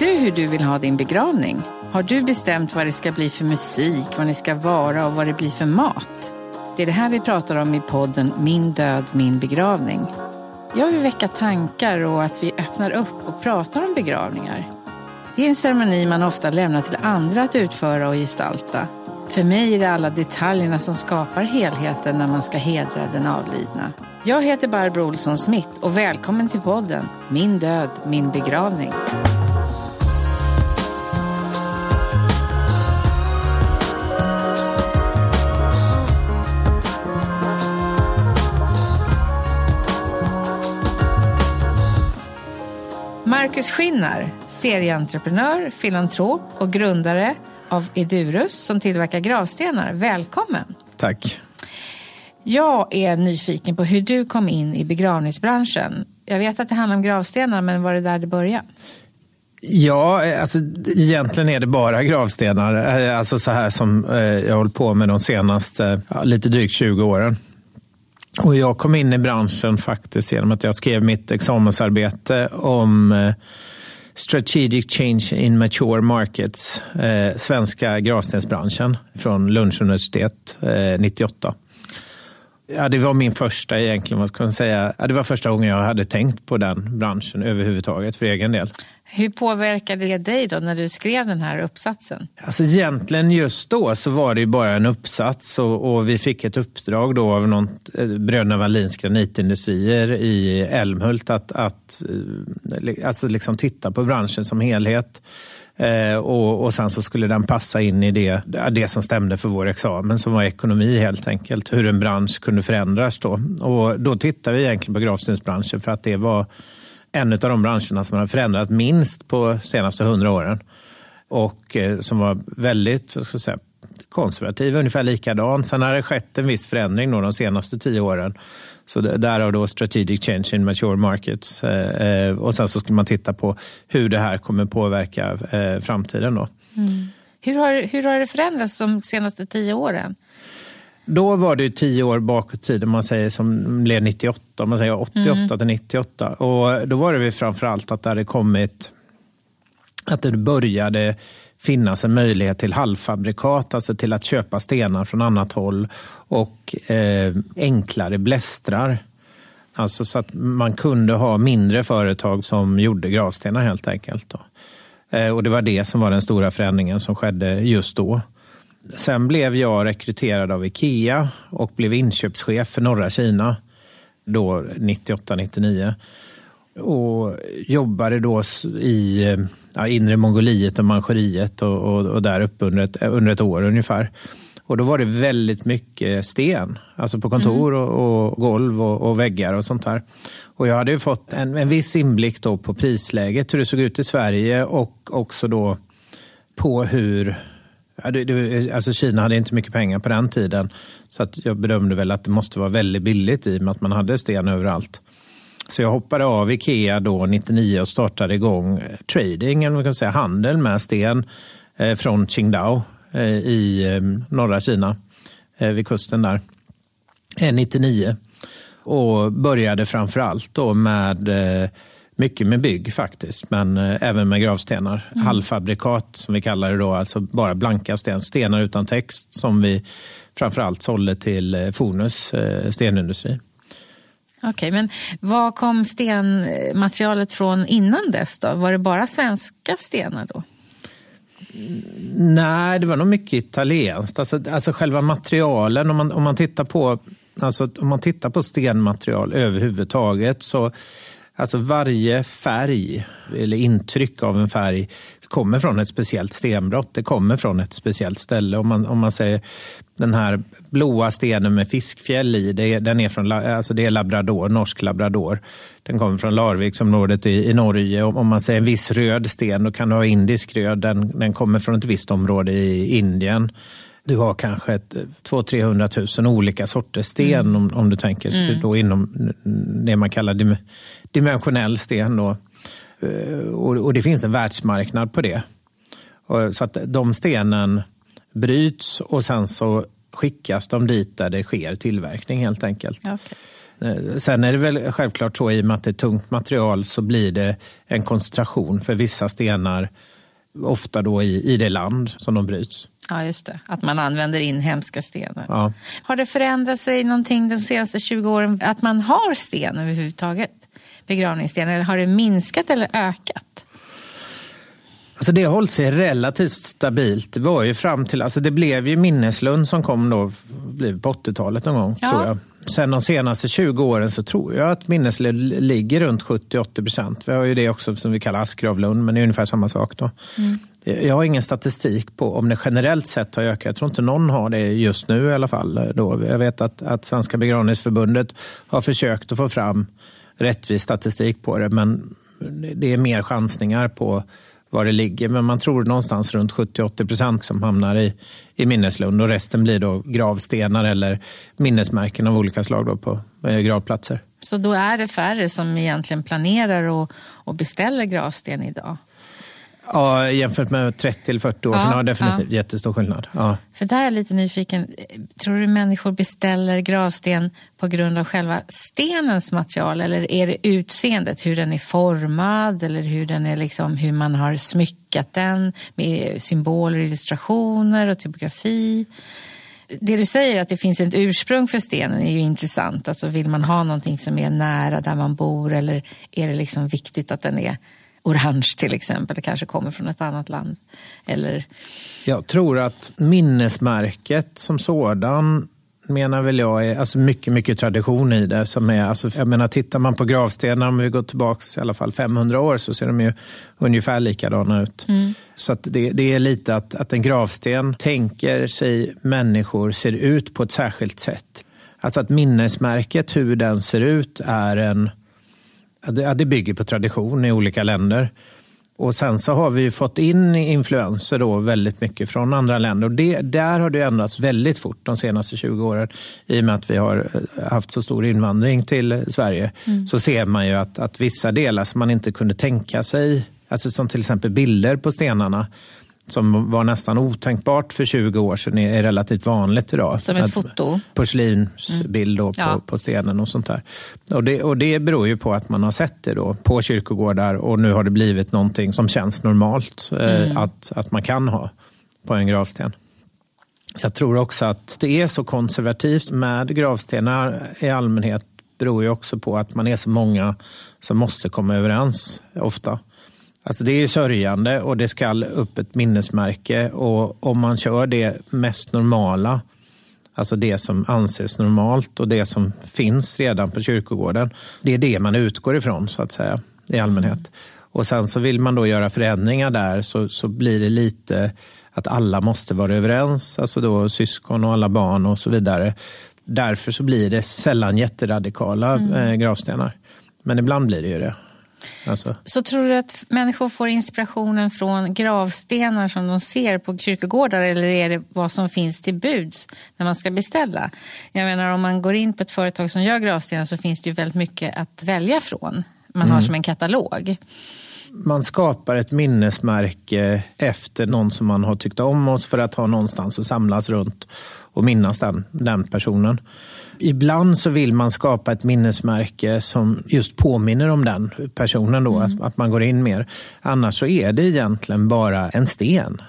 du hur du vill ha din begravning? Har du bestämt vad det ska bli för musik, vad ni ska vara och vad det blir för mat? Det är det här vi pratar om i podden Min död, min begravning. Jag vill väcka tankar och att vi öppnar upp och pratar om begravningar. Det är en ceremoni man ofta lämnar till andra att utföra och gestalta. För mig är det alla detaljerna som skapar helheten när man ska hedra den avlidna. Jag heter Barbro Olsson Smith och välkommen till podden Min död, min begravning. Marcus Skinnar, serieentreprenör, filantrop och grundare av Edurus som tillverkar gravstenar. Välkommen! Tack. Jag är nyfiken på hur du kom in i begravningsbranschen. Jag vet att det handlar om gravstenar, men var det där det började? Ja, alltså, egentligen är det bara gravstenar. Alltså så här som eh, jag har hållit på med de senaste lite drygt 20 åren. Och jag kom in i branschen faktiskt genom att jag skrev mitt examensarbete om eh, Strategic Change in Mature Markets, eh, svenska gravstensbranschen från Lunds universitet eh, 98. Ja, det var min första egentligen, vad ska man säga, ja, det var första gången jag hade tänkt på den branschen överhuvudtaget för egen del. Hur påverkade det dig då när du skrev den här uppsatsen? Alltså egentligen just då så var det ju bara en uppsats och, och vi fick ett uppdrag då av någon, eh, Bröderna Wallins granitindustrier i Älmhult att, att eh, alltså liksom titta på branschen som helhet. Eh, och, och sen så skulle den passa in i det, det som stämde för vår examen som var ekonomi helt enkelt. Hur en bransch kunde förändras då. Och då tittade vi egentligen på gravstensbranschen för att det var en av de branscherna som har förändrat minst på senaste hundra åren. Och eh, som var väldigt vad ska jag säga, konservativ, ungefär likadan. Sen har det skett en viss förändring då de senaste tio åren. Så därav då strategic change in mature markets. Eh, eh, och sen så ska man titta på hur det här kommer påverka framtiden. Då. Mm. Hur, har, hur har det förändrats de senaste tio åren? Då var det tio år bakåt i tiden, man säger som blev 98, man säger 88 mm. till 98. Och då var det väl framförallt att det hade kommit, att det började finnas en möjlighet till halvfabrikat, alltså till att köpa stenar från annat håll och eh, enklare blästrar. Alltså så att man kunde ha mindre företag som gjorde gravstenar helt enkelt. Då. Eh, och det var det som var den stora förändringen som skedde just då. Sen blev jag rekryterad av Ikea och blev inköpschef för norra Kina då 98-99. Och jobbade då i ja, inre Mongoliet och Manchuriet och, och, och, där uppe under ett, under ett år ungefär. Och då var det väldigt mycket sten, alltså på kontor mm. och, och, golv och, och, väggar och sånt där. Och jag hade fått en, en viss inblick då på prisläget, hur det såg ut i Sverige och också då på hur Ja, det, det, alltså Kina hade inte mycket pengar på den tiden. Så att jag bedömde väl att det måste vara väldigt billigt i och med att man hade sten överallt. Så jag hoppade av Ikea då 99 och startade igång eh, trading, eller man kan säga handel med sten eh, från Qingdao eh, i eh, norra Kina, eh, vid kusten där, eh, 99. Och började framför allt då med eh, mycket med bygg faktiskt, men eh, även med gravstenar. Mm. Halvfabrikat som vi kallar det då, alltså bara blanka sten, stenar utan text som vi framförallt sålde till eh, Fonus eh, stenindustri. Okej, okay, men var kom stenmaterialet från innan dess då? Var det bara svenska stenar då? Nej, det var nog mycket italienskt. Alltså, alltså själva materialen, om man, om man tittar på Alltså om man tittar på stenmaterial överhuvudtaget så Alltså varje färg eller intryck av en färg kommer från ett speciellt stenbrott. Det kommer från ett speciellt ställe. Om man, om man säger den här blåa stenen med fiskfjäll i, det den är från, alltså det är labrador, norsk labrador. Den kommer från Larviksområdet i, i Norge. Om man säger en viss röd sten, då kan du ha indisk röd. Den, den kommer från ett visst område i Indien. Du har kanske 200-300 000 olika sorters sten mm. om, om du tänker mm. då inom det man kallar dimensionell sten. Då. Eh, och, och, det finns en världsmarknad på det. Så att de stenen bryts och sen så skickas de dit där det sker tillverkning helt enkelt. Okay. Eh, sen är det väl självklart så i och med att det är tungt material så blir det en koncentration för vissa stenar ofta då i, i det land som de bryts. Ja, just det. Att man använder inhemska stenar. Ja. Har det förändrat sig någonting de senaste 20 åren att man har sten överhuvudtaget? Begravningssten, eller har det minskat eller ökat? Alltså det har hållit sig relativt stabilt. Det var ju fram till, alltså det blev ju Minneslund som kom då på 80-talet någon gång, ja. tror jag. Sen de senaste 20 åren så tror jag att Minneslund ligger runt 70-80 procent. Vi har ju det också som vi kallar Askgravlund, men det är ungefär samma sak då. Mm. Jag har ingen statistik på om det generellt sett har ökat. Jag tror inte någon har det just nu i alla fall. Då. Jag vet att, att Svenska begravningsförbundet har försökt att få fram rättvis statistik på det, men det är mer chansningar på var det ligger. Men man tror någonstans runt 70-80 procent som hamnar i, i minneslund och resten blir då gravstenar eller minnesmärken av olika slag då på eh, gravplatser. Så då är det färre som egentligen planerar och, och beställer gravsten idag? Ja, jämfört med 30 eller 40 år ja, sedan det definitivt ja. jättestor skillnad. Ja. För där är jag lite nyfiken. Tror du människor beställer gravsten på grund av själva stenens material eller är det utseendet, hur den är formad eller hur, den är liksom, hur man har smyckat den med symboler, illustrationer och typografi? det du säger att det finns ett ursprung för stenen är ju intressant. Alltså vill man ha någonting som är nära där man bor eller är det liksom viktigt att den är orange till exempel. Det kanske kommer från ett annat land. Eller... Jag tror att minnesmärket som sådan menar väl jag är alltså mycket, mycket tradition i det. Som är, alltså, jag menar, tittar man på gravstenar, om vi går tillbaka i alla fall 500 år, så ser de ju ungefär likadana ut. Mm. Så det, det, är lite att, att en gravsten tänker sig människor ser ut på ett särskilt sätt. Alltså att minnesmärket, hur den ser ut, är en Ja, det bygger på tradition i olika länder. Och Sen så har vi fått in influenser då väldigt mycket från andra länder. Och det, Där har det ändrats väldigt fort de senaste 20 åren. I och med att vi har eh, haft så stor invandring till Sverige. Mm. Så ser man ju att, att vissa delar som man inte kunde tänka sig, alltså som till exempel bilder på stenarna, som var nästan otänkbart för 20 år sedan är relativt vanligt idag. Som ett foto? Porslinsbild mm. på, ja. på stenen och sånt där. Och det, och det beror ju på att man har sett det då på kyrkogårdar och nu har det blivit någonting som känns normalt eh, mm. att, att man kan ha på en gravsten. Jag tror också att det är så konservativt med gravstenar i allmänhet beror ju också på att man är så många som måste komma överens ofta. Alltså det är sörjande och det ska upp ett minnesmärke och om man kör det mest normala, alltså det som anses normalt och det som finns redan på kyrkogården, det är det man utgår ifrån så att säga i allmänhet. Och sen så vill man då göra förändringar där så, så blir det lite att alla måste vara överens, alltså då syskon och alla barn och så vidare. Därför så blir det sällan jätteradikala mm. eh, gravstenar. Men ibland blir det ju det. Alltså. Så tror du att människor får inspirationen från gravstenar som de ser på kyrkogårdar eller är det vad som finns till buds när man ska beställa? Jag menar om man går in på ett företag som gör gravstenar så finns det ju väldigt mycket att välja från. Man mm. har som en katalog. Man skapar ett minnesmärke efter någon som man har tyckt om oss för att ha någonstans att samlas runt och minnas den, den personen ibland så vill man skapa ett minnesmärke som just påminner om den personen. Då, mm. att, man går in mer. Annars så är det egentligen bara en sten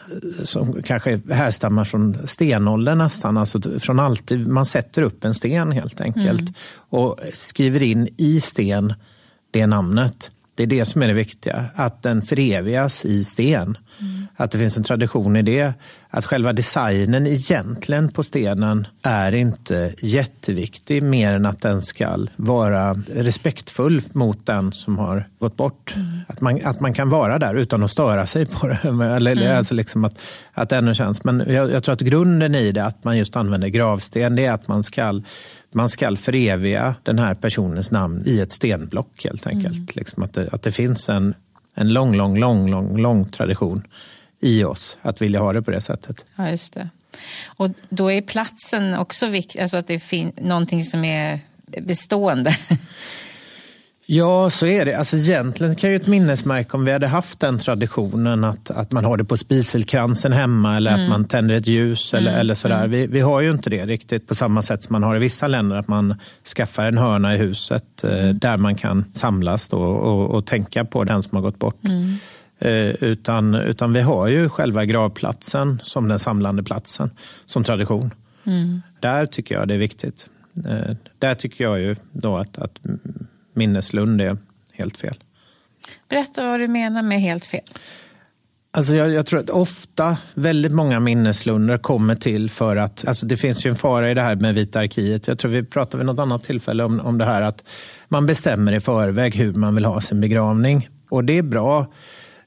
som kanske härstammar från stenåldern nästan. Alltså från alltid, man sätter upp en sten helt enkelt mm. och skriver in i sten det namnet. Det är det som är det viktiga, att den förevigas i sten. Mm. Att det finns en tradition i det. att själva designen egentligen på stenen är inte jätteviktig mer än att den ska vara respektfull mot den som har gått bort. Mm. Att, man, att man kan vara där utan att störa sig på det. Eller, mm. alltså liksom att, att det ännu känns. Men jag, jag tror att grunden i det, att man just använder gravsten, det är att man ska man ska föreviga den här personens namn i ett stenblock helt enkelt. Mm. Liksom att, det, att det finns en, en lång, lång, lång, lång, lång tradition i oss att vilja ha det på det sättet. Ja, just det. Och då är platsen också viktig, alltså att det finns någonting som är bestående. Ja, så är det. Alltså, egentligen kan ju ett minnesmärke, om vi hade haft den traditionen att, att man har det på spiselkransen hemma eller mm. att man tänder ett ljus eller, mm. eller sådär. Mm. Vi, vi har ju inte det riktigt på samma sätt som man har i vissa länder, att man skaffar en hörna i huset eh, mm. där man kan samlas då och, och, tänka på den som har gått bort. Mm. Eh, utan, utan vi har ju själva gravplatsen som den samlande platsen, som tradition. Mm. Där tycker jag det är viktigt. Eh, där tycker jag ju då att, att minneslund är helt fel. Berätta vad du menar med helt fel. Alltså jag, jag, tror att ofta, väldigt många minneslunder kommer till för att, alltså det finns ju en fara i det här med Vita arkivet. Jag tror vi pratade vid något annat tillfälle om, om det här att man bestämmer i förväg hur man vill ha sin begravning. Och det är bra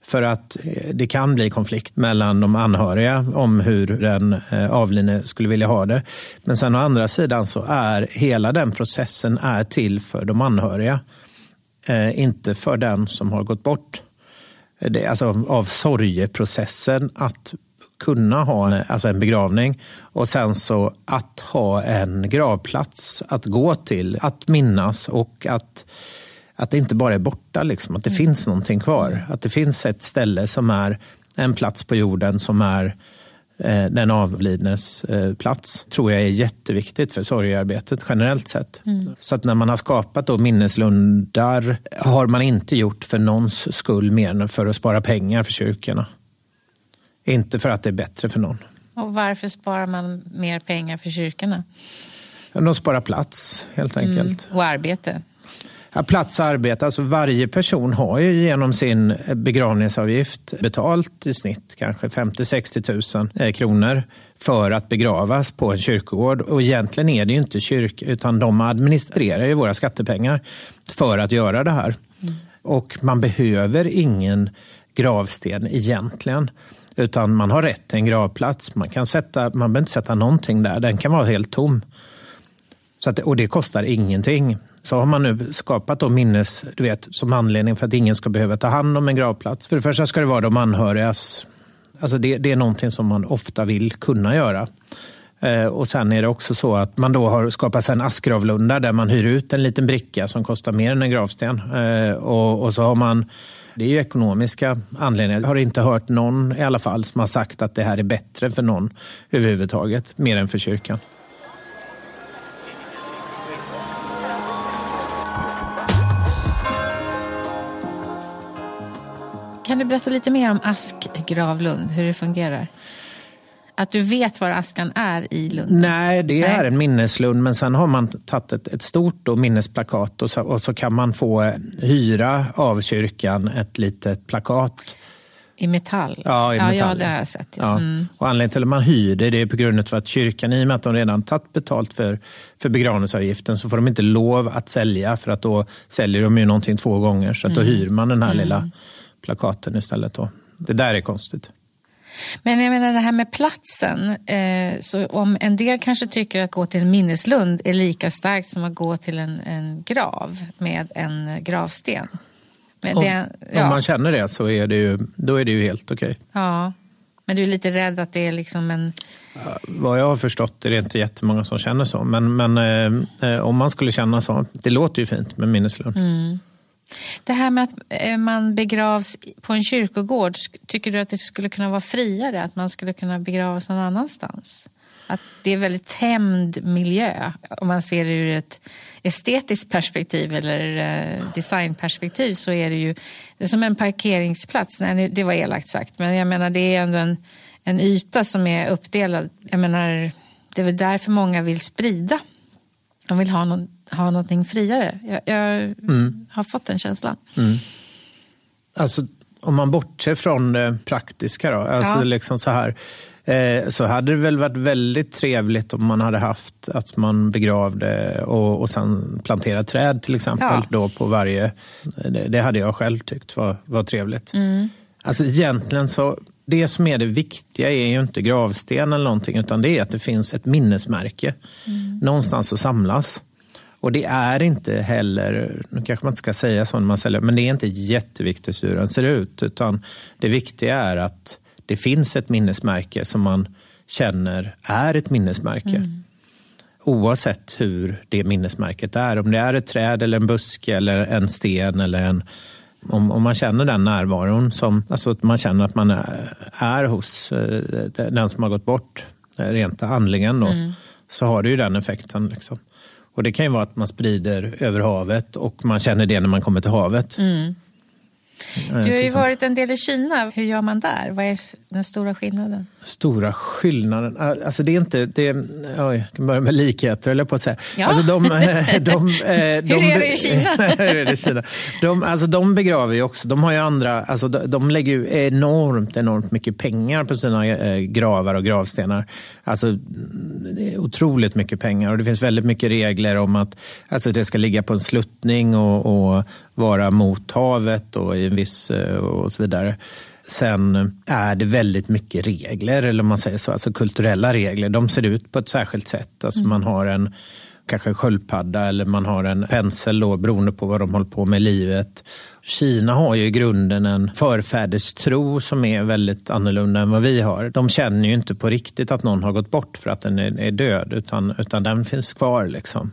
för att eh, det kan bli konflikt mellan de anhöriga om hur den eh, avlidne skulle vilja ha det. Men sen å andra sidan så är hela den processen är till för de anhöriga. Eh, inte för den som har gått bort. Eh, det, alltså av sorgeprocessen att kunna ha alltså en begravning och sen så att ha en gravplats att gå till, att minnas och att att det inte bara är borta, liksom, att det mm. finns någonting kvar. Att det finns ett ställe som är en plats på jorden som är eh, den avlidnes eh, plats, tror jag är jätteviktigt för sorgearbetet generellt sett. Mm. Så att när man har skapat då minneslundar har man inte gjort för någons skull mer än för att spara pengar för kyrkorna. Inte för att det är bättre för någon. Och varför sparar man mer pengar för kyrkorna? De sparar plats helt enkelt. Mm. Och arbete. Plats och arbete. Alltså varje person har ju genom sin begravningsavgift betalt i snitt kanske 50-60 000 eh, kronor för att begravas på en kyrkogård. Och egentligen är det ju inte kyrk, utan de administrerar ju våra skattepengar för att göra det här. Mm. Och man behöver ingen gravsten egentligen. Utan man har rätt till en gravplats. Man, kan sätta, man behöver inte sätta någonting där. Den kan vara helt tom. Så att, och det kostar ingenting. Så har man nu skapat då minnes, du vet, som anledning för att ingen ska behöva ta hand om en gravplats. För det första ska det vara de anhörigas, alltså det, det är någonting som man ofta vill kunna göra. Eh, och sen är det också så att man då har skapat en askgravlunda där man hyr ut en liten bricka som kostar mer än en gravsten. Eh, och, och så har man det är ju ekonomiska anledningar. Jag har inte hört någon i alla fall som har sagt att det här är bättre för någon överhuvudtaget, mer än för kyrkan. Kan du berätta lite mer om Askgravlund, hur det fungerar? Att du vet var askan är i Lund? Nej, det är Nej. en minneslund, men sen har man tagit ett, ett stort minnesplakat och så, och så kan man få eh, hyra av kyrkan ett litet plakat. I metall? Ja, i metall. Ja, det har jag sett. Ja. Mm. Och anledningen till att man hyr det, det är på grund av att kyrkan, i och med att de redan tagit betalt för, för begravningsavgiften, så får de inte lov att sälja, för att då säljer de ju någonting två gånger. Så att då mm. hyr man den här mm. lilla plakaten istället. Då. Det där är konstigt. Men jag menar det här med platsen. Eh, så om en del kanske tycker att gå till en minneslund är lika starkt som att gå till en, en grav med en gravsten. Men det, ja. Om man känner det så är det ju, då är det ju helt okej. Okay. Ja, men du är lite rädd att det är liksom en... Vad jag har förstått är det inte jättemånga som känner så. Men, men eh, eh om man skulle känna så, det låter ju fint med minneslund. Mm. Det här med att eh, man begravs på en kyrkogård, tycker du att det skulle kunna vara friare? Att man skulle kunna begravas någon annanstans? Att det är väldigt tämd miljö om man ser det ur ett estetiskt perspektiv eller eh, designperspektiv så är det ju det är som en parkeringsplats. Nej, det var elakt sagt, men jag menar det är ändå en, en yta som är uppdelad. Jag menar, det är väl därför många vill sprida. De vill ha någon ha någonting friare. Jag, jag mm. har fått den känslan. Mm. Alltså, om man bortser från det praktiska då, alltså Ja. liksom så här, eh, så hade det väl varit väldigt trevligt om man hade haft att man begravde och, och sen planterade träd till exempel Ja. då på varje, det, det hade jag själv tyckt var, var trevligt. Alltså egentligen så, det som är det viktiga är ju inte gravsten eller någonting utan det är att det finns ett minnesmärke någonstans att samlas. Och det är inte heller, nu kanske man inte ska säga så när man säljer, men det är inte jätteviktigt hur den ser ut. Utan det viktiga är att det finns ett minnesmärke som man känner är ett minnesmärke. Oavsett hur det minnesmärket är. Om det är ett träd, eller en buske, eller en sten eller en... Om, om man känner den närvaron, som, alltså att man känner att man är, är hos eh, den som har gått bort, eh, rent andligen, då, så har det ju den effekten. Liksom. Och Det kan ju vara att man sprider över havet och man känner det när man kommer till havet. Mm. Du har ju varit en del i Kina. Hur gör man där? Vad är den stora skillnaden? Stora skillnaden? Alltså det är inte... Det är, oj, jag kan börja med likheter, eller på att säga. Ja. Alltså de, eh, de, eh, de, Hur är det i Kina? Hur är det i Kina? De, alltså de begraver ju också. De har ju andra... Alltså de, lägger ju enormt, enormt mycket pengar på sina eh, gravar och gravstenar. Alltså otroligt mycket pengar. Och det finns väldigt mycket regler om att alltså, det ska ligga på en sluttning och, och vara mot havet och i en viss... eh, och så vidare. Sen är det väldigt mycket regler, eller om man säger så, alltså kulturella regler. De ser ut på ett särskilt sätt. Alltså Man har en kanske en sköldpadda eller man har en pensel då, beroende på vad de håller på med i livet. Kina har ju i grunden en förfäderstro som är väldigt annorlunda än vad vi har. De känner ju inte på riktigt att någon har gått bort för att den är, död, utan, utan den finns kvar. liksom.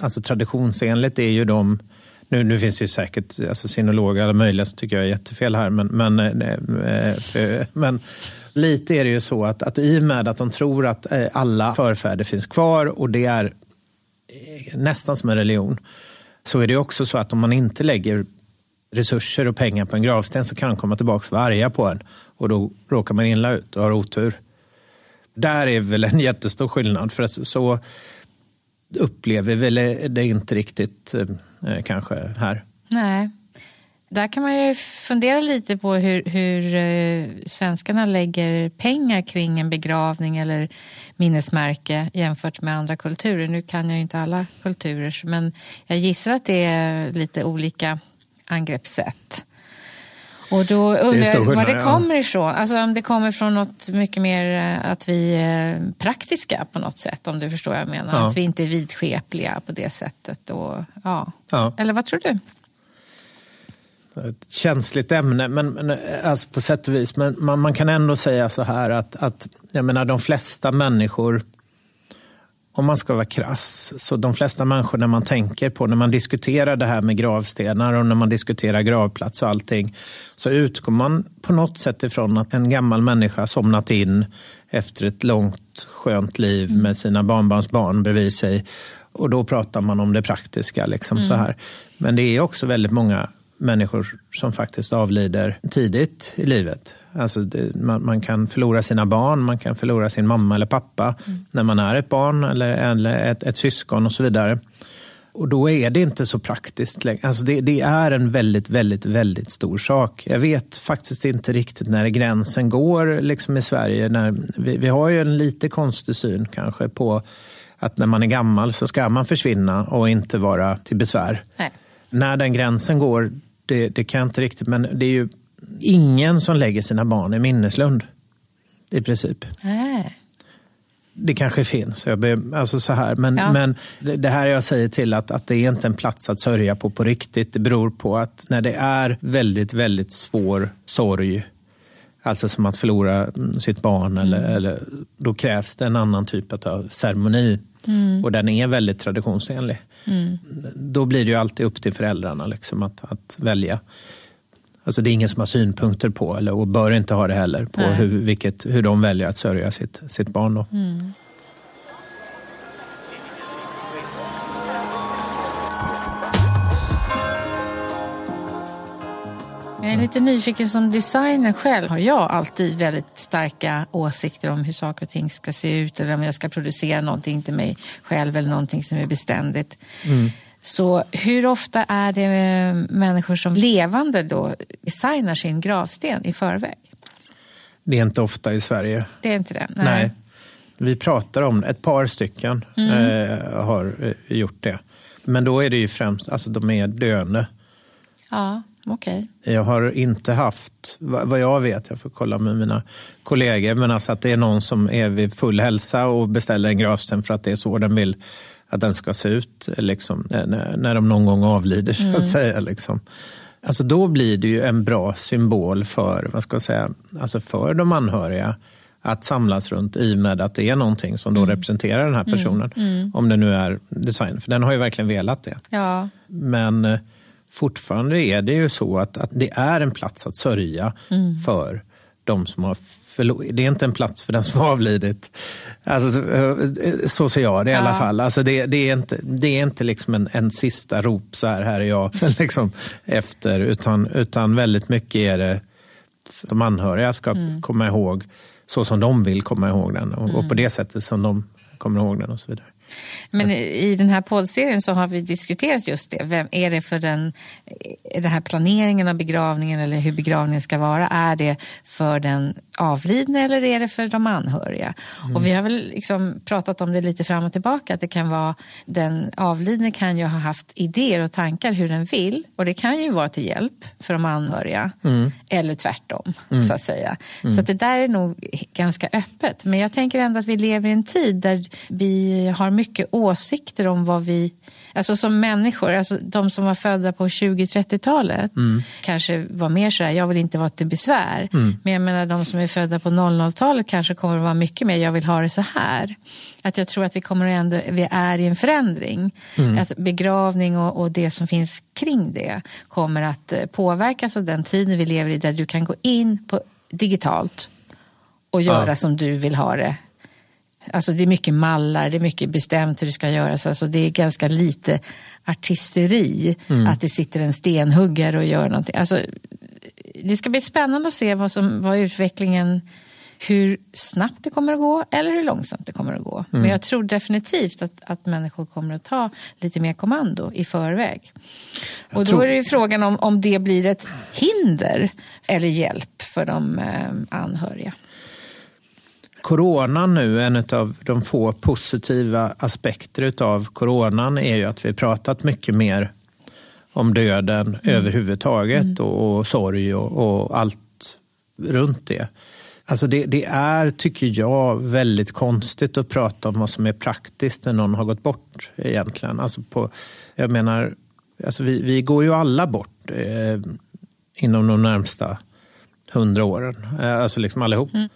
Alltså traditionsenligt är ju de nu, nu finns det ju säkert alltså, sinologer alla möjliga som tycker jag är jättefel här. Men, men, eh, eh, för, men lite är det ju så att, att i och med att de tror att eh, alla förfäder finns kvar och det är nästan som en religion. Så är det också så att om man inte lägger resurser och pengar på en gravsten så kan de komma tillbaka och vara arga på en. Och då råkar man illa ut och har otur. Där är väl en jättestor skillnad. För så upplever vi väl det inte riktigt Eh, kanske här. Nej. Där kan man ju fundera lite på hur, hur eh, svenskarna lägger pengar kring en begravning eller minnesmärke jämfört med andra kulturer. Nu kan jag ju inte alla kulturer, men jag gissar att det är lite olika angreppssätt. Och då undrar jag var det ja. kommer ifrån. Alltså om det kommer från något mycket mer eh, att vi är praktiska på något sätt, om du förstår vad jag menar. Ja. Att vi inte är vidskepliga på det sättet. Och, ja. Ja. Eller vad tror du? Ett känsligt ämne men, men, eh, alltså på sätt och vis. Men man, man kan ändå säga så här att, att jag menar, de flesta människor, om man ska vara krass, så de flesta människor när man tänker på, när man diskuterar det här med gravstenar och när man diskuterar gravplats och allting, så utgår man på något sätt ifrån att en gammal människa somnat in efter ett långt skönt liv med sina barnbarnsbarn bredvid sig. Och då pratar man om det praktiska. Liksom så här. Men det är också väldigt många människor som faktiskt avlider tidigt i livet. Alltså det, man, man kan förlora sina barn, man kan förlora sin mamma eller pappa när man är ett barn eller, eller ett, ett syskon och så vidare. Och då är det inte så praktiskt längre. Alltså det, det är en väldigt, väldigt, väldigt stor sak. Jag vet faktiskt inte riktigt när gränsen går liksom i Sverige. När, vi, vi har ju en lite konstig syn kanske på att när man är gammal så ska man försvinna och inte vara till besvär. Nej. När den gränsen går, det, det kan jag inte riktigt, men det är ju ingen som lägger sina barn i minneslund. I princip. Nej. Det kanske finns, jag ber, alltså så här. Men, Ja. men det, här jag säger till att, att det är inte en plats att sörja på på riktigt. Det beror på att när det är väldigt, väldigt svår sorg, alltså som att förlora mm, sitt barn, eller, eller, då krävs det en annan typ av ceremoni. Och den är väldigt traditionsenlig. Då blir det ju alltid upp till föräldrarna liksom, att, att välja. Alltså det är ingen som har synpunkter på, eller, och bör inte ha det heller, på Nej. hur, vilket, hur de väljer att sörja sitt, sitt barn. Då. Jag är lite nyfiken som designer själv. Har jag alltid väldigt starka åsikter om hur saker och ting ska se ut eller om jag ska producera någonting till mig själv eller någonting som är beständigt. Så hur ofta är det människor som levande då designar sin gravsten i förväg? Det är inte ofta i Sverige. Det är inte det? Nej. Nej. Vi pratar om ett par stycken mm. eh, har eh, gjort det. Men då är det ju främst, alltså de är döende. Ja, okej. Okay. Jag har inte haft, vad jag vet, jag får kolla med mina kollegor, men alltså att det är någon som är vid full hälsa och beställer en gravsten för att det är så den vill att den ska se ut liksom, när, när de någon gång avlider. så att mm. säga. Liksom. Alltså då blir det ju en bra symbol för, vad ska jag säga, alltså för de anhöriga att samlas runt i och med att det är någonting som då mm. representerar den här mm. personen. Mm. Om det nu är design, för den har ju verkligen velat det. Ja. Men eh, fortfarande är det ju så att, att det är en plats att sörja mm. för de som har förlorat. Det är inte en plats för den som har avlidit. Alltså, eh, så ser jag det i ja. alla fall. Alltså det, det, är inte, det är inte liksom en, en sista rop, så här, här är jag, liksom, efter. Utan, utan väldigt mycket är det de anhöriga ska mm. komma ihåg så som de vill komma ihåg den och, mm. och på det sättet som de kommer ihåg den och så vidare. Men i den här poddserien så har vi diskuterat just det. Vem är det för den, den här planeringen av begravningen eller hur begravningen ska vara? Är det för den avlidne eller är det för de anhöriga? Mm. Och vi har väl liksom pratat om det lite fram och tillbaka. Att det kan vara, den avlidne kan ju ha haft idéer och tankar hur den vill. Och det kan ju vara till hjälp för de anhöriga. Mm. Eller tvärtom, mm. så att säga. Så mm. att det där är nog ganska öppet. Men jag tänker ändå att vi lever i en tid där vi har mycket åsikter om vad vi, alltså som människor, alltså de som var födda på 20-30-talet mm. kanske var mer sådär, jag vill inte vara till besvär. Mm. Men jag menar de som är födda på 00-talet kanske kommer att vara mycket mer, jag vill ha det så här. Att jag tror att vi kommer ändå, vi är i en förändring. Mm. Att begravning och, och det som finns kring det kommer att eh, påverkas av den tiden vi lever i där du kan gå in på digitalt och göra ja. som du vill ha det Alltså det är mycket mallar, det är mycket bestämt hur det ska göras. Alltså det är ganska lite artisteri. Mm. Att det sitter en stenhuggare och gör någonting. Alltså, det ska bli spännande att se vad, som, vad utvecklingen hur snabbt det kommer att gå eller hur långsamt det kommer att gå. Mm. Men jag tror definitivt att, att människor kommer att ta lite mer kommando i förväg. Jag och då tror... är det frågan om, om det blir ett hinder eller hjälp för de eh, anhöriga coronan nu, en av de få positiva aspekter av coronan är ju att vi pratat mycket mer om döden mm. överhuvudtaget mm. och, och sorg och, och, allt runt det. Alltså det, det, är, tycker jag, väldigt konstigt att prata om vad som är praktiskt när någon har gått bort egentligen. Alltså på, jag menar, alltså vi, vi går ju alla bort eh, inom de närmsta hundra åren. Eh, alltså liksom allihop. Mm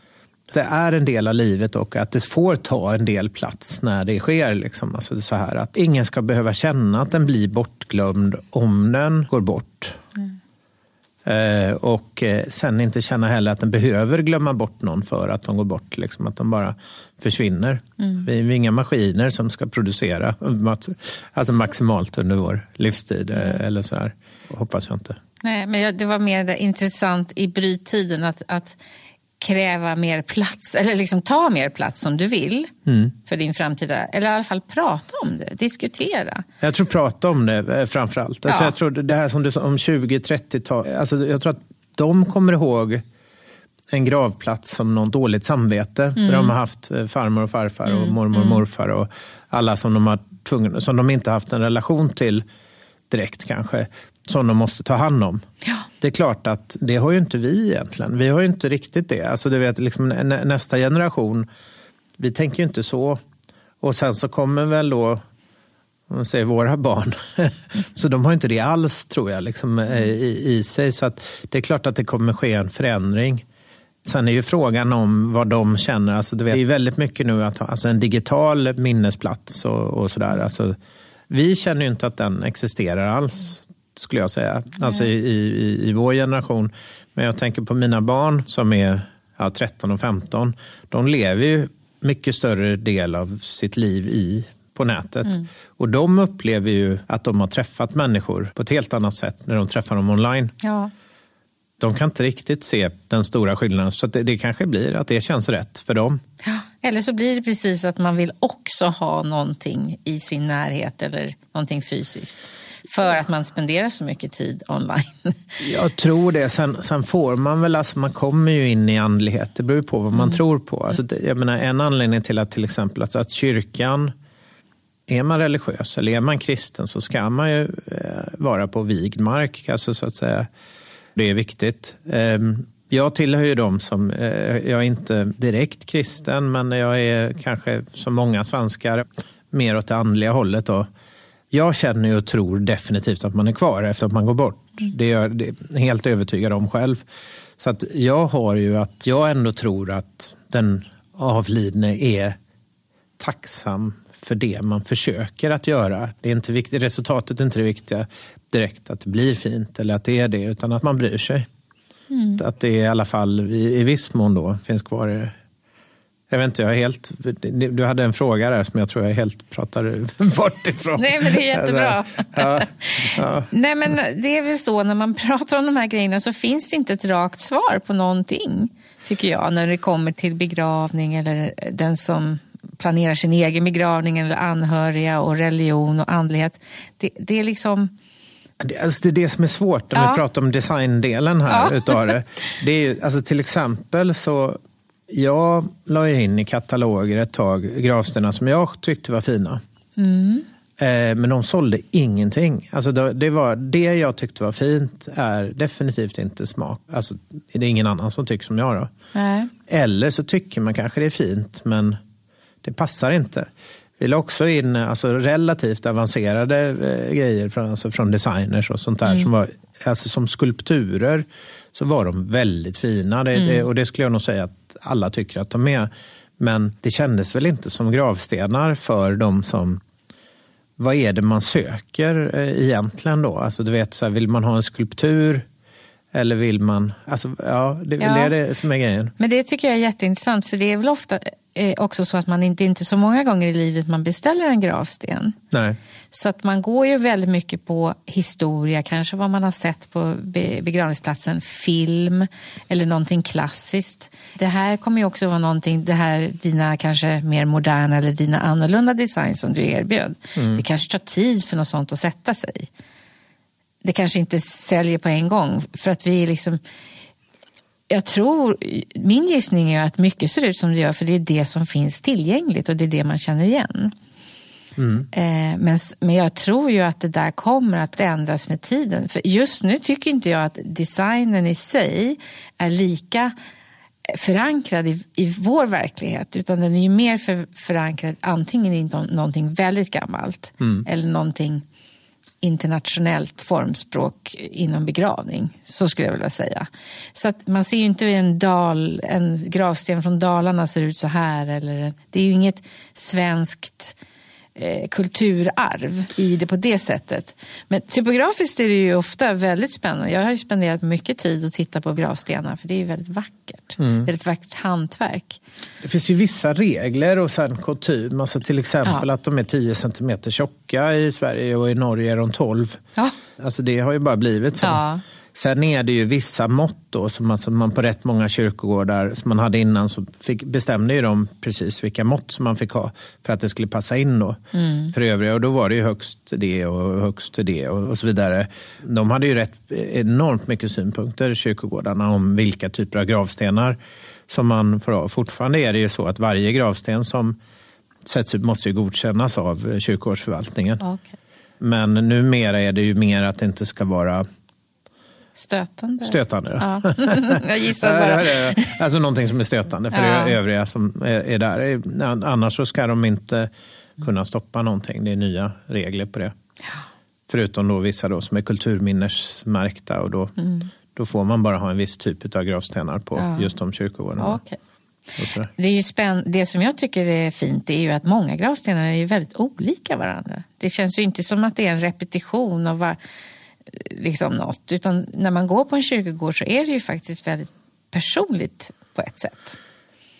är en del av livet och att det får ta en del plats när det sker. Liksom. Alltså så här, att ingen ska behöva känna att den blir bortglömd om den går bort. Mm. Eh, och eh, sen inte känna heller att den behöver glömma bort någon för att de går bort. Liksom, att de bara försvinner. Mm. Vi, vi är inga maskiner som ska producera alltså maximalt under vår livstid. Mm. eller så här. Hoppas jag inte. Nej, men det var mer intressant i bryttiden att, att kräva mer plats eller liksom ta mer plats som du vill mm. för din framtida, eller i alla fall prata om det, diskutera. Jag tror prata om det eh, framförallt. Alltså ja. jag tror det här som du sa om 20-30-tal, alltså jag tror att de kommer ihåg en gravplats som något dåligt samvete. Mm. Där de har haft eh, farmor och farfar och mm. mormor och mm. morfar och alla som de, har tvungen, som de inte haft en relation till direkt kanske som de måste ta hand om. Ja. Det är klart att det har ju inte vi egentligen. Vi har ju inte riktigt det. Alltså du vet, liksom, nästa generation, vi tänker ju inte så. Och sen så kommer väl då om man säger våra barn. så de har inte det alls tror jag liksom, eh, i, i sig. Så att det är klart att det kommer ske en förändring. Sen är ju frågan om vad de känner. Alltså, vet, det är väldigt mycket nu att ha alltså en digital minnesplats och, och sådär. Alltså, vi känner ju inte att den existerar alls skulle jag säga. Alltså i, i, i vår generation. Men jag tänker på mina barn som är ja, 13 och 15. De lever ju mycket större del av sitt liv i på nätet. Mm. Och de upplever ju att de har träffat människor på ett helt annat sätt när de träffar dem online. Ja. De kan inte riktigt se den stora skillnaden. Så det, det kanske blir att det känns rätt för dem. Ja. Eller så blir det precis att man vill också ha någonting i sin närhet eller någonting fysiskt. För att man spenderar så mycket tid online. Jag tror det. Sen, sen får man väl, alltså man kommer ju in i andlighet. Det beror på vad man mm. tror på. Alltså, jag menar, en anledning till att till exempel att, att kyrkan är man religiös eller är man kristen så ska man ju eh, vara på vigd mark. Alltså, så att säga. Det är viktigt. Eh, jag tillhör ju dem som, eh, jag är inte direkt kristen, men jag är kanske som många svenskar mer åt det andliga hållet. Då. Jag känner och tror definitivt att man är kvar efter att man går bort. Mm. Det är jag helt övertygad om själv. Så att jag har ju att jag ändå tror att den avlidne är tacksam för det man försöker att göra. Det är inte viktigt, resultatet är inte det viktiga direkt, att det blir fint eller att det är det, utan att man bryr sig. Mm. Att det i alla fall i, i viss mån då finns kvar i det. Jag vet inte, jag är helt, du hade en fråga där som jag tror jag helt pratar bort ifrån. Nej, men det är jättebra. Ja, ja. Nej, men det är väl så när man pratar om de här grejerna så finns det inte ett rakt svar på någonting. Tycker jag, när det kommer till begravning eller den som planerar sin egen begravning eller anhöriga och religion och andlighet. Det, det är liksom alltså det är det som är svårt när ja. vi pratar om designdelen här ja. utav det. det är ju, alltså till exempel så, jag la in i kataloger ett tag gravstenar som jag tyckte var fina. Mm. Eh, men de sålde ingenting. Alltså det, var, det jag tyckte var fint är definitivt inte smak. Alltså, det är ingen annan som tycker som jag. Då. Nej. Eller så tycker man kanske det är fint men det passar inte. Vi la också in alltså, relativt avancerade eh, grejer från, alltså, från designers och sånt där. Mm. Som, var, alltså, som skulpturer så var de väldigt fina. Det, mm. det, och det skulle jag nog säga att alla tycker att de är. Men det kändes väl inte som gravstenar för de som vad är det man söker eh, egentligen då? Alltså du vet, så här, vill man ha en skulptur eller vill man... Alltså, ja, det, ja. det är det som är grejen. Men det tycker jag är jätteintressant för det är väl ofta eh, också så att man inte, inte så många gånger i livet man beställer en gravsten. Nej. Så att man går ju väldigt mycket på historia, kanske vad man har sett på begravningsplatsen, film eller någonting klassiskt. Det här kommer ju också vara någonting, det här dina kanske mer moderna eller dina annorlunda design som du erbjöd. Mm. Det kanske tar tid för något sånt att sätta sig. Det kanske inte säljer på en gång för att vi liksom jag tror, min gissning är att mycket ser ut som det gör för det är det som finns tillgängligt och det är det man känner igen. Mm. Eh, men, men jag tror ju att det där kommer att ändras med tiden. För just nu tycker inte jag att designen i sig är lika förankrad i, i vår verklighet utan den är ju mer för, förankrad antingen i någonting väldigt gammalt mm. eller någonting internationellt formspråk inom begravning. Så skulle jag vilja säga. Så att man ser ju inte en, dal, en gravsten från Dalarna ser ut så här. Eller, det är ju inget svenskt eh, kulturarv i det på det sättet. Men typografiskt är det ju ofta väldigt spännande. Jag har ju spenderat mycket tid att titta på gravstenar för det är ju väldigt vackert. Mm. Väldigt vackert hantverk. Det finns ju vissa regler och sen kutym. Alltså till exempel ja. att de är 10 centimeter tjocka i Sverige och i Norge är de 12. Ja. Alltså det har ju bara blivit så. Ja. Sen är det ju vissa mått då, som alltså man på rätt många kyrkogårdar som man hade innan så fick, bestämde ju de precis vilka mått som man fick ha för att det skulle passa in då mm. för övriga. Och då var det ju högst det och högst det och, och så vidare. De hade ju rätt enormt mycket synpunkter, kyrkogårdarna, om vilka typer av gravstenar som man får ha. Fortfarande är det ju så att varje gravsten som sätts upp måste ju godkännas av kyrkogårdsförvaltningen. Okay. Men numera är det ju mer att det inte ska vara Stötande. Stötande, ja. jag gissar bara. alltså någonting som är stötande för ja. övriga som är, är, där. Annars så ska de inte kunna stoppa någonting. Det är nya regler på det. Ja. Förutom då vissa då som är kulturminnesmärkta och då, mm. då får man bara ha en viss typ av gravstenar på ja. just de kyrkogårdarna. Okay. Det, är ju spänn det som jag tycker är fint är ju att många gravstenar är ju väldigt olika varandra. Det känns ju inte som att det är en repetition av var, liksom något. Utan när man går på en kyrkogård så är det ju faktiskt väldigt personligt på ett sätt.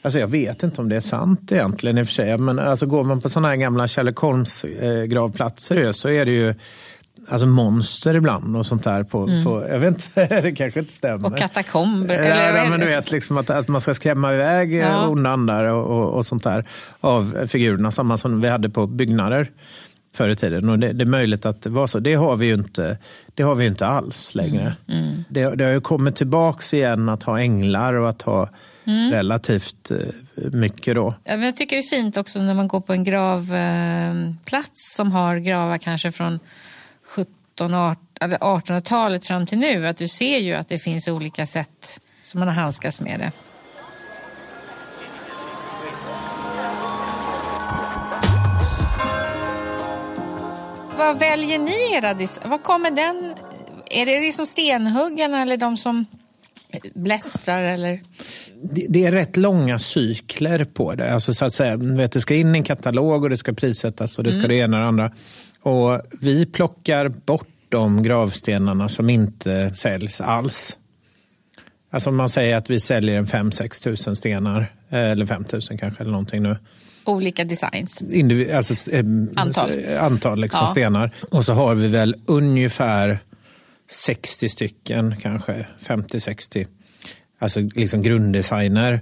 Alltså jag vet inte om det är sant egentligen i och för sig. Men alltså går man på sådana här gamla Kärlekolms eh, gravplatser så är det ju alltså monster ibland och sånt där. På, mm. på, jag vet inte, det kanske inte stämmer. Och katakomber. Ja, eller, men du vet, liksom att, att man ska skrämma iväg ja. onda andar och, och, och, sånt där av figurerna. Samma som vi hade på byggnader förr i tiden. Och det, det, är möjligt att det var så. Det har vi ju inte, det har vi inte alls längre. Mm. Mm. Det, det, har ju kommit tillbaks igen att ha änglar och att ha mm. relativt eh, mycket då. Ja, men jag tycker det är fint också när man går på en gravplats som har gravar kanske från 17 1800-talet fram till nu. Att du ser ju att det finns olika sätt som man har handskats med det. Vad väljer ni era Vad kommer den... Är det liksom stenhuggarna eller de som blästrar eller? Det, det, är rätt långa cykler på det. Alltså så att säga, vet, det ska in i en katalog och det ska prissättas och det ska mm. det ena och det andra. Och vi plockar bort de gravstenarna som inte säljs alls. Alltså man säger att vi säljer en 5-6 tusen stenar, eh, eller 5 tusen kanske eller någonting nu. Olika designs? Individ, alltså, eh, antal, antal liksom ja. stenar. Och så har vi väl ungefär 60 stycken, kanske 50-60. Alltså liksom grunddesigner.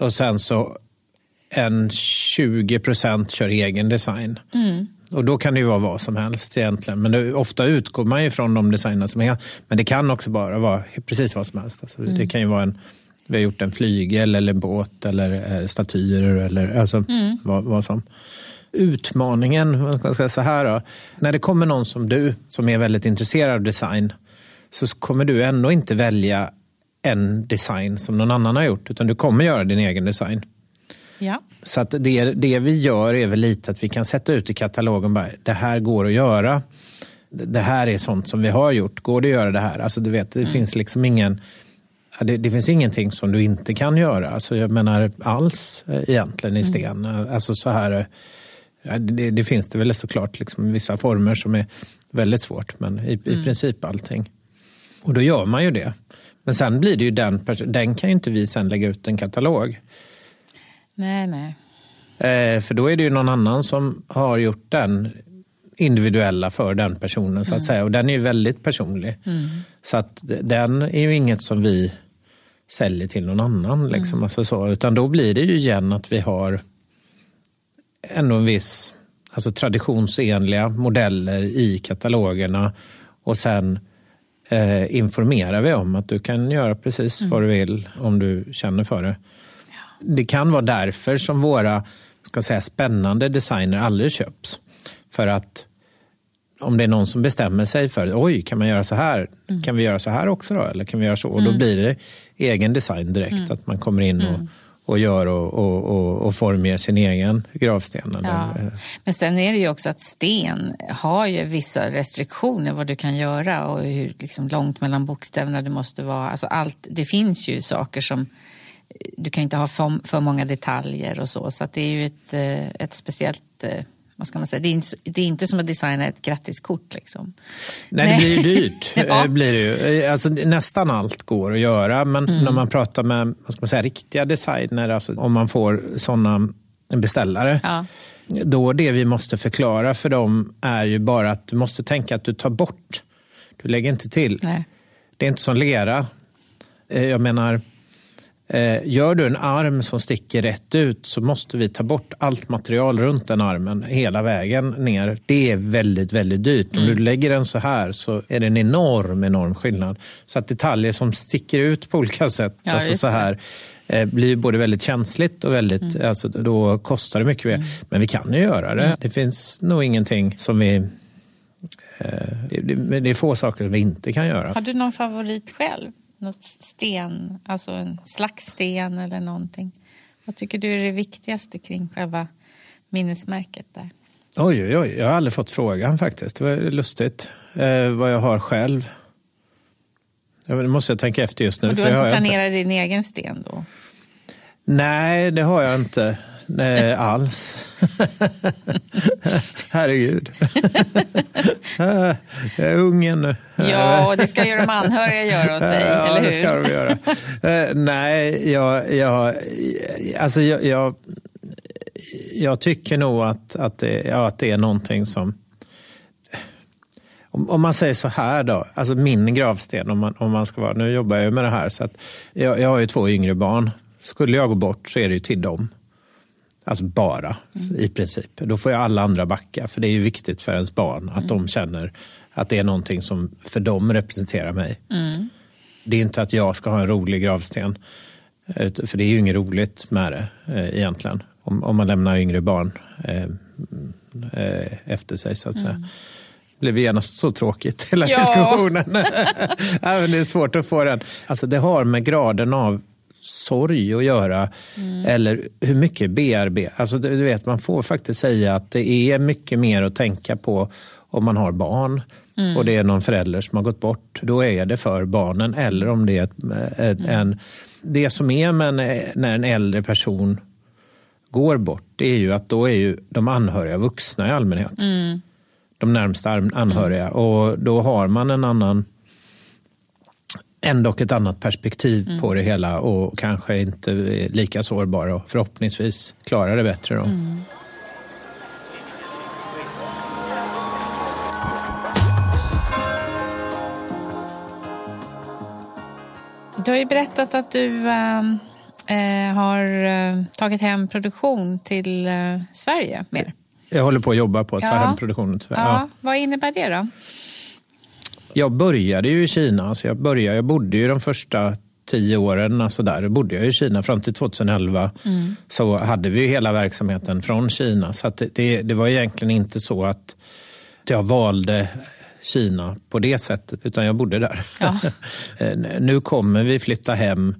Och sen så en 20 procent kör egen design. Mm. Och då kan det ju vara vad som helst egentligen. Men det, ofta utgår man ju från de designer som är. Men det kan också bara vara precis vad som helst. Alltså, mm. Det kan ju vara en, vi har gjort en flygel eller båt eller eh, statyer eller alltså, mm. vad, vad, som. Utmaningen, vad ska jag säga så här då. När det kommer någon som du som är väldigt intresserad av design så kommer du ändå inte välja en design som någon annan har gjort utan du kommer göra din egen design. Ja. Så att det, det vi gör är väl lite att vi kan sätta ut i katalogen bara, det här går att göra. Det här är sånt som vi har gjort. Går det att göra det här? Alltså du vet, det mm. finns liksom ingen det, det, finns ingenting som du inte kan göra. Alltså jag menar alls eh, egentligen i mm. sten. Mm. Alltså så här, det, det, finns det väl såklart liksom vissa former som är väldigt svårt. Men i, mm. i princip allting. Och då gör man ju det. Men sen blir det ju den, den kan ju inte vi sen lägga ut en katalog. Nej, nej. Eh, för då är det ju någon annan som har gjort den individuella för den personen så att mm. säga. Och den är ju väldigt personlig. Mm. Så att den är ju inget som vi säljer till någon annan. Liksom, mm. alltså så. Utan då blir det ju igen att vi har ändå en viss alltså traditionsenliga modeller i katalogerna. Och sen eh, informerar vi om att du kan göra precis mm. vad du vill om du känner för det. Det kan vara därför som våra ska säga, spännande designer aldrig köps. För att om det är någon som bestämmer sig för, oj, kan man göra så här? Mm. Kan vi göra så här också då? Eller kan vi göra så? Och då mm. blir det egen design direkt, mm. att man kommer in och, mm. och gör och, och, och, och formger sin egen gravsten. Ja. Men sen är det ju också att sten har ju vissa restriktioner vad du kan göra och hur liksom långt mellan bokstäverna det måste vara. Alltså allt, det finns ju saker som du kan inte ha för, för många detaljer och så. Så det är ju ett, eh, ett speciellt eh, vad ska man säga? Det, är inte, det är inte som att designa ett grattiskort. Liksom. Nej, Nej, det blir ju dyrt. ja. Eh, blir det ju. Alltså, nästan allt går att göra, men mm. när man pratar med vad ska man säga, riktiga designer, alltså, om man får sådana beställare, ja. då det vi måste förklara för dem är ju bara att du måste tänka att du tar bort. Du lägger inte till. Nej. Det är inte som lera. Jag menar, Eh, gör du en arm som sticker rätt ut så måste vi ta bort allt material runt den armen hela vägen ner. Det är väldigt, väldigt dyrt. Mm. Om du lägger den så här så är det en enorm, enorm skillnad. Så att detaljer som sticker ut på olika sätt, ja, alltså så här, eh, blir både väldigt känsligt och väldigt, mm. alltså, då kostar det mycket mer. Mm. Men vi kan ju göra det. Mm. Det finns nog ingenting som vi eh, det är få saker som vi inte kan göra. Har du någon favorit själv? Något sten, alltså en slags sten eller någonting. Vad tycker du är det viktigaste kring själva minnesmärket där? Oj, oj, oj. Jag har aldrig fått frågan faktiskt. Det var lustigt. Eh, vad jag har själv. Det måste jag tänka efter just nu. Och du har inte planerat inte... din egen sten då? Nej, det har jag inte. Nej, alls. Herregud. jag är ung ännu. Ja, och det ska ju de anhöriga göra åt dig, ja, eller hur? det ska de göra. Uh, nej, jag, jag, alltså jag, jag, jag, tycker nog att, att, det, ja, att det är någonting som... Om, om man säger så här då, alltså min gravsten, om man, om man ska vara, nu jobbar jag med det här, så att jag, jag har ju två yngre barn. Skulle jag gå bort så är det ju till dem. Alltså bara, mm. i princip. Då får jag alla andra backa, för det är ju viktigt för ens barn att mm. de känner att det är någonting som för dem representerar mig. Mm. Det är inte att jag ska ha en rolig gravsten, för det är ju inget roligt med det eh, egentligen. Om, om man lämnar yngre barn eh, eh, efter sig, så att säga. Mm blev genast så tråkigt, hela ja. diskussionen. det är svårt att få den. Alltså det har med graden av sorg att göra. Mm. Eller hur mycket bearbeta. Alltså du vet, man får faktiskt säga att det är mycket mer att tänka på om man har barn mm. och det är någon förälder som har gått bort. Då är det för barnen. Eller om det är ett, ett, mm. en... Det som är med när en äldre person går bort, det är ju att då är ju de anhöriga vuxna i allmänhet. Mm de närmsta anhöriga. Mm. Och då har man en annan ändå ett annat perspektiv mm. på det hela och kanske inte är lika sårbar och förhoppningsvis klarar det bättre. Då. Mm. Du har ju berättat att du äh, har äh, tagit hem produktion till äh, Sverige mer. Jag håller på att jobba på att ja. ta hem produktionen. Ja. ja. Vad innebär det då? Jag började ju i Kina. Alltså jag, började, jag bodde ju de första tio åren alltså där, bodde jag i Kina fram till 2011. Mm. Så hade vi hela verksamheten från Kina. Så det, det var egentligen inte så att jag valde Kina på det sättet, utan jag bodde där. Ja. nu kommer vi flytta hem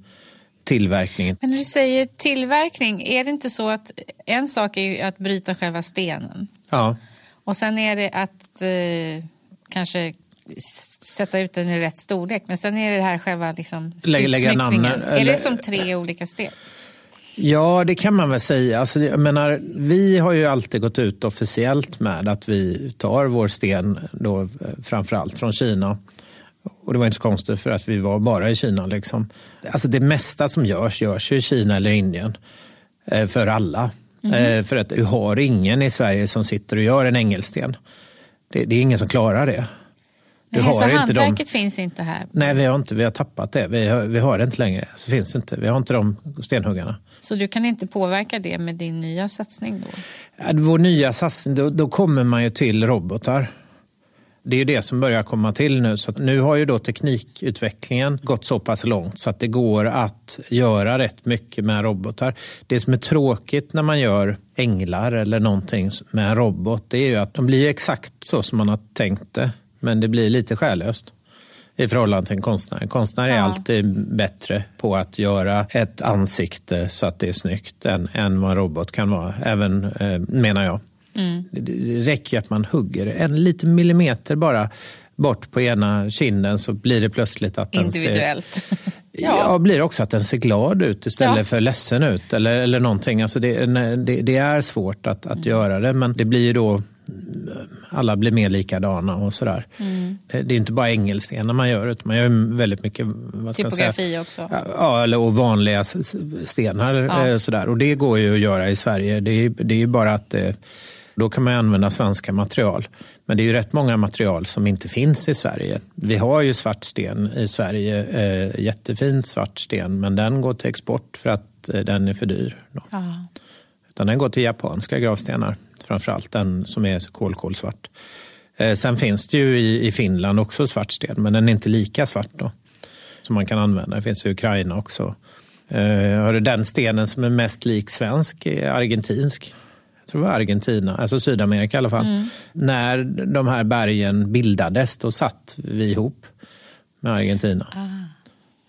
tillverkningen. Men när du säger tillverkning, är det inte så att en sak är att bryta själva stenen? Ja. Och sen är det att eh, kanske sätta ut den i rätt storlek. Men sen är det här själva liksom lägga, lägga namnen. Är det som tre olika steg? Ja, det kan man väl säga. Alltså, jag menar, vi har ju alltid gått ut officiellt med att vi tar vår sten, då, framförallt från Kina, och det var inte så konstigt för att vi var bara i Kina. Liksom. Alltså det mesta som görs, görs i Kina eller Indien. Eh, för alla. Mm. För att du har ingen i Sverige som sitter och gör en ängelsten. Det, det är ingen som klarar det. Du Nej, så hantverket de... finns inte här? Nej, vi har, inte, vi har tappat det. Vi har, vi har det inte längre. Så finns inte. Vi har inte de stenhuggarna. Så du kan inte påverka det med din nya satsning? då? vår nya satsning, då, då kommer man ju till robotar. Det är ju det som börjar komma till nu. Så nu har ju då teknikutvecklingen gått så pass långt så att det går att göra rätt mycket med robotar. Det som är tråkigt när man gör änglar eller någonting med en robot, det är ju att de blir exakt så som man har tänkt det. Men det blir lite själöst i förhållande till en konstnär. En konstnär är ja. alltid bättre på att göra ett ansikte så att det är snyggt än, än vad en robot kan vara, även eh, menar jag. Mm. Det räcker att man hugger en liten millimeter bara bort på ena kinden så blir det plötsligt att den Individuellt. ser... ja. ja, blir också att den ser glad ut istället ja. för ledsen ut eller, eller någonting. Alltså det, det, det är svårt att, att mm. göra det men det blir ju då alla blir mer likadana och sådär. Mm. Det är inte bara ängelstenar man gör utan man gör väldigt mycket vad ska Typografi också? Ja, eller, och vanliga stenar. Ja. Eh, sådär. Och det går ju att göra i Sverige. Det är, det är ju bara att det, då kan man använda svenska material. Men det är ju rätt många material som inte finns i Sverige. Vi har ju svart sten i Sverige, eh, jättefin svart sten, men den går till export för att eh, den är för dyr. Utan den går till japanska gravstenar, framförallt den som är kolkolsvart. Eh, sen finns det ju i, i Finland också svart sten, men den är inte lika svart då. Som man kan använda. Det finns i Ukraina också. Eh, den stenen som är mest lik svensk är argentinsk tror det var Argentina, alltså Sydamerika i alla fall. Mm. När de här bergen bildades, då satt vi ihop med Argentina. Ah.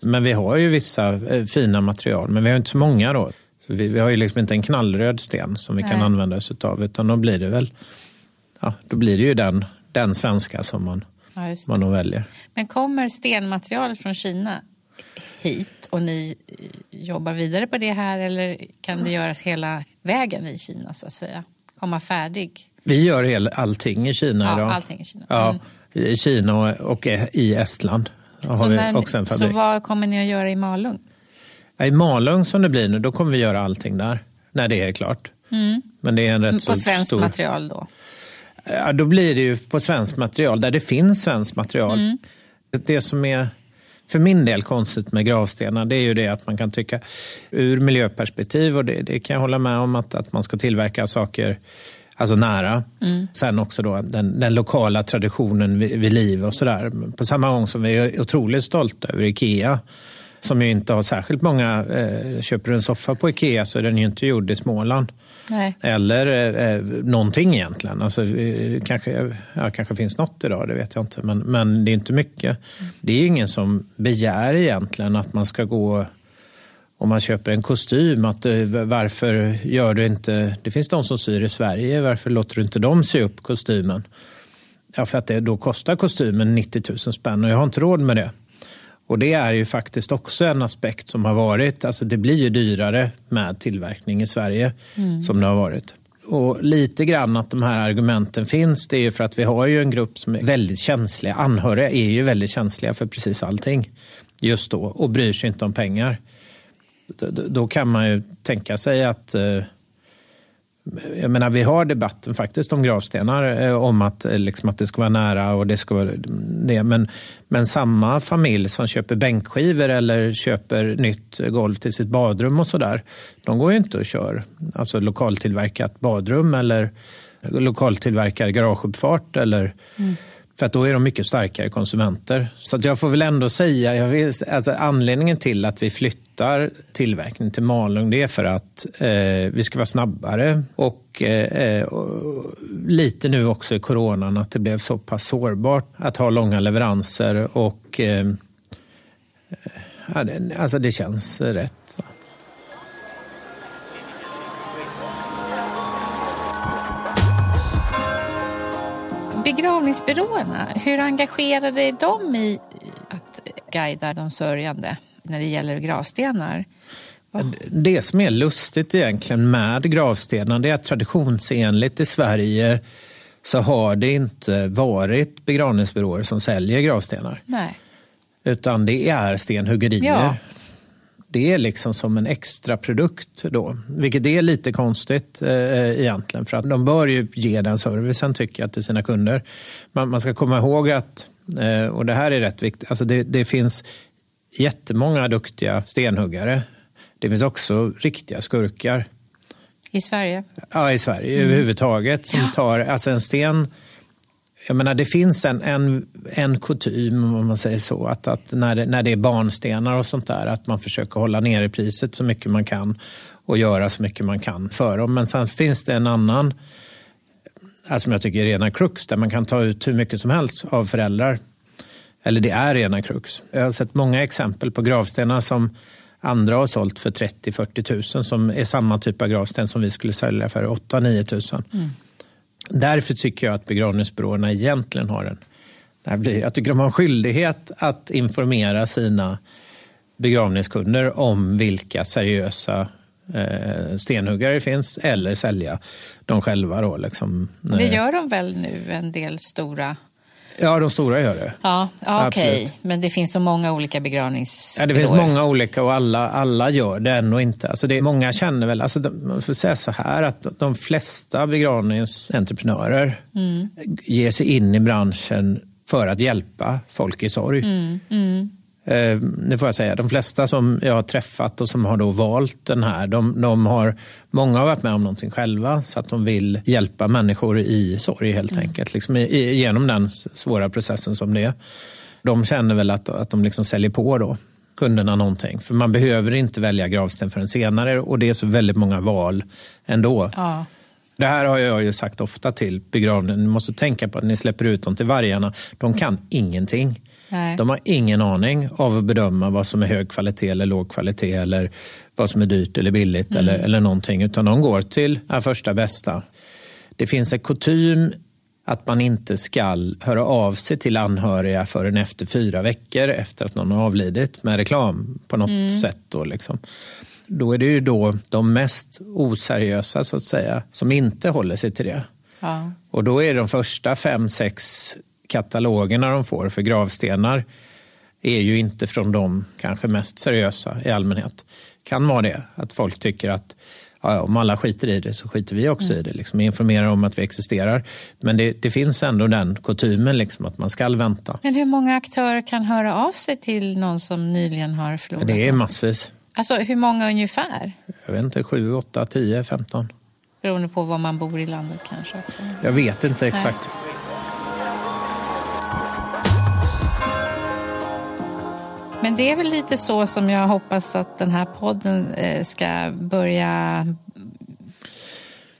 Men vi har ju vissa eh, fina material, men vi har inte så många då. Så vi, vi har ju liksom inte en knallröd sten som vi Nej. kan använda oss av, utan då blir det väl ja, då blir det ju den, den svenska som man, ja, man nog väljer. Men kommer stenmaterialet från Kina hit och ni jobbar vidare på det här eller kan det göras hela vägen i Kina så att säga? Komma färdig? Vi gör hel, allting i Kina ja, idag. Allting i Kina. Ja, mm. I Kina och, i Estland så när. Så vad kommer ni att göra i Malung? I Malung som det blir nu, då kommer vi göra allting där. När det är klart. Mm. Men det är en rätt På svenskt stor... material då? Ja, då blir det ju på svenskt material, där det finns svenskt material. Mm. Det som är för min del konstigt med gravstenar, det är ju det att man kan tycka ur miljöperspektiv, och det, det kan jag hålla med om, att, att man ska tillverka saker alltså nära. Mm. Sen också då den, den lokala traditionen vid, vid liv och sådär. På samma gång som vi är otroligt stolta över Ikea som ju inte har särskilt många, eh, köper du en soffa på Ikea så är den ju inte gjord i Småland. Nej. Eller eh, eh någonting egentligen. Alltså, eh, kanske, ja, kanske finns något idag, det vet jag inte. Men, men det är inte mycket. Det är ingen som begär egentligen att man ska gå om man köper en kostym, att eh, varför gör du inte... Det finns de som syr i Sverige, varför låter du inte dem sy upp kostymen? Ja, för att det, då kostar kostymen 90 000 spänn och jag har inte råd med det. Och det är ju faktiskt också en aspekt som har varit, alltså det blir ju dyrare med tillverkning i Sverige mm. som det har varit. Och lite grann att de här argumenten finns, det är ju för att vi har ju en grupp som är väldigt känsliga. Anhöriga är ju väldigt känsliga för precis allting just då och bryr sig inte om pengar. Då kan man ju tänka sig att eh, jag menar, vi har debatten faktiskt om gravstenar, eh, om att, eh, liksom, att det ska vara nära och det ska vara det. Men, men samma familj som köper bänkskivor eller köper nytt golv till sitt badrum och sådär, de går ju inte och kör alltså lokaltillverkat badrum eller lokaltillverkad garageuppfart eller mm för att då är de mycket starkare konsumenter. Så jag får väl ändå säga, jag vill, alltså anledningen till att vi flyttar tillverkningen till Malung det är för att eh, vi ska vara snabbare och, eh, eh, och, lite nu också i coronan att det blev så pass sårbart att ha långa leveranser och eh, eh alltså det känns rätt. Begravningsbyråerna, hur engagerade är de i att guida de sörjande när det gäller gravstenar? Det som är lustigt egentligen med gravstenar det är att traditionsenligt i Sverige så har det inte varit begravningsbyråer som säljer gravstenar. Nej. Utan det är stenhuggerier. Ja det liksom som en extra produkt då. Vilket är lite konstigt eh, egentligen. För att de bör ju ge den servicen tycker jag till sina kunder. Man, man ska komma ihåg att, eh, och det här är rätt viktigt, alltså det, det finns jättemånga duktiga stenhuggare. Det finns också riktiga skurkar. I Sverige? Ja, i Sverige mm. överhuvudtaget. Som tar, alltså en sten jag menar, det finns en, en, en kutym, om man säger så, att, att när, det, när det är barnstenar och sånt där, att man försöker hålla nere priset så mycket man kan och göra så mycket man kan för dem. Men sen finns det en annan, alltså som jag tycker är rena krux, där man kan ta ut hur mycket som helst av föräldrar. Eller det är rena krux. Jag har sett många exempel på gravstenar som andra har sålt för 30-40 tusen som är samma typ av gravsten som vi skulle sälja för 8-9 tusen. Mm. Därför tycker jag att begravningsbyråerna egentligen har en jag tycker de har en skyldighet att informera sina begravningskunder om vilka seriösa eh, stenhuggare det finns eller sälja dem själva. Då, liksom. Det gör de väl nu, en del stora Ja, de stora gör det. Ja, ja okej. Okay. Men det finns så många olika begravningsbyråer. Ja, det finns många olika och alla, alla gör det ändå inte. Alltså det, många känner väl, alltså man får säga så här att de flesta begravningsentreprenörer mm. ger sig in i branschen för att hjälpa folk i sorg. Mm, mm. Eh, det får jag säga. De flesta som jag har träffat och som har då valt den här, de, de har, många har varit med om någonting själva så att de vill hjälpa människor i sorg helt mm. enkelt. Liksom i, genom den svåra processen som det är. De känner väl att, att de liksom säljer på då kunderna någonting. För man behöver inte välja gravsten förrän senare och det är så väldigt många val ändå. Ja. Det här har jag ju sagt ofta till begravningen. Ni måste tänka på att ni släpper ut dem till vargarna. De kan ingenting. Nej. De har ingen aning av att bedöma vad som är hög kvalitet eller låg kvalitet eller vad som är dyrt eller billigt mm. eller, eller någonting. Utan de går till första bästa. Det finns en kutym att man inte ska höra av sig till anhöriga förrän efter fyra veckor efter att någon har avlidit med reklam på något mm. sätt. Då, liksom. då är det ju då de mest oseriösa så att säga som inte håller sig till det. Ja. Och då är de första fem, sex katalogerna de får för gravstenar är ju inte från de kanske mest seriösa i allmänhet. Kan vara det, att folk tycker att ja, om alla skiter i det så skiter vi också mm. i det. Liksom, informerar om att vi existerar. Men det, det finns ändå den kutymen liksom, att man ska vänta. Men hur många aktörer kan höra av sig till någon som nyligen har förlorat? Det är massvis. Alltså hur många ungefär? Jag vet inte, sju, åtta, tio, femton. Beroende på var man bor i landet kanske också? Jag vet inte exakt. Nej. Men det är väl lite så som jag hoppas att den här podden eh, ska börja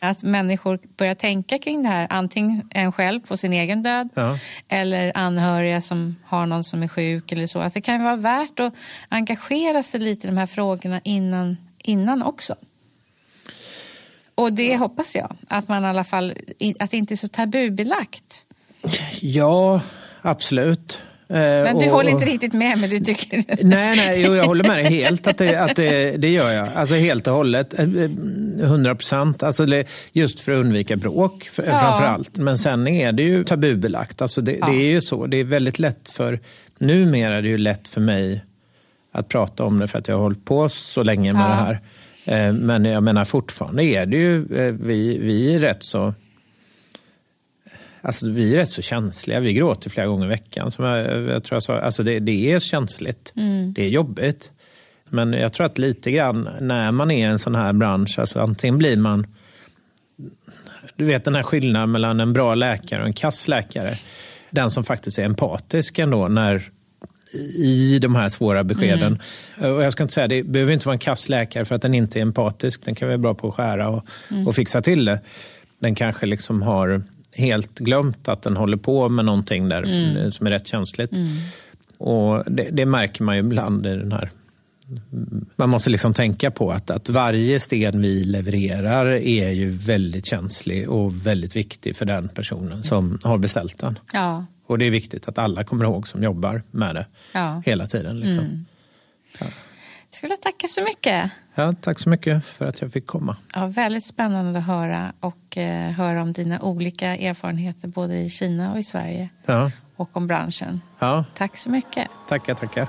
att människor börjar tänka kring det här, antingen en själv på sin egen död ja. eller anhöriga som har någon som är sjuk eller så. Att det kan vara värt att engagera sig lite i de här frågorna innan, innan också. Och det ja. hoppas jag, att man i alla fall, att det inte är så tabubelagt. Ja, absolut. Eh, men du och, håller inte riktigt med mig, du tycker... Nej, nej, jo, jag håller med dig helt. Att det, att det, det gör jag. Alltså helt och hållet. 100 eh, procent. Alltså just för att undvika bråk ja. framför allt. Men sen är det ju tabubelagt. Alltså det, ja. det är ju så. Det är väldigt lätt för... Numera är det ju lätt för mig att prata om det för att jag har hållit på så länge med ja. det här. Eh, men jag menar fortfarande är det ju, vi, vi är rätt så Alltså, vi är rätt så känsliga. Vi gråter flera gånger i veckan. Som jag, jag tror jag sa. Alltså, det, det är känsligt. Mm. Det är jobbigt. Men jag tror att lite grann när man är i en sån här bransch, alltså antingen blir man... Du vet den här skillnaden mellan en bra läkare och en kass läkare. Den som faktiskt är empatisk ändå när i de här svåra beskeden. Mm. Och jag ska inte säga, det behöver inte vara en kass läkare för att den inte är empatisk. Den kan vara bra på att skära och, mm. och fixa till det. Den kanske liksom har helt glömt att den håller på med någonting där mm. som är rätt känsligt. Mm. Och det, det, märker man ju ibland i den här man måste liksom tänka på att, att varje sten vi levererar är ju väldigt känslig och väldigt viktig för den personen som har beställt den. Ja. Och det är viktigt att alla kommer ihåg som jobbar med det ja. hela tiden. Liksom. Mm. Ja. Jag skulle tacka så mycket. Ja, tack så mycket för att jag fick komma. Ja, väldigt spännande att höra och eh, höra om dina olika erfarenheter både i Kina och i Sverige. Ja. Och om branschen. Ja. Tack så mycket. Tackar, tackar.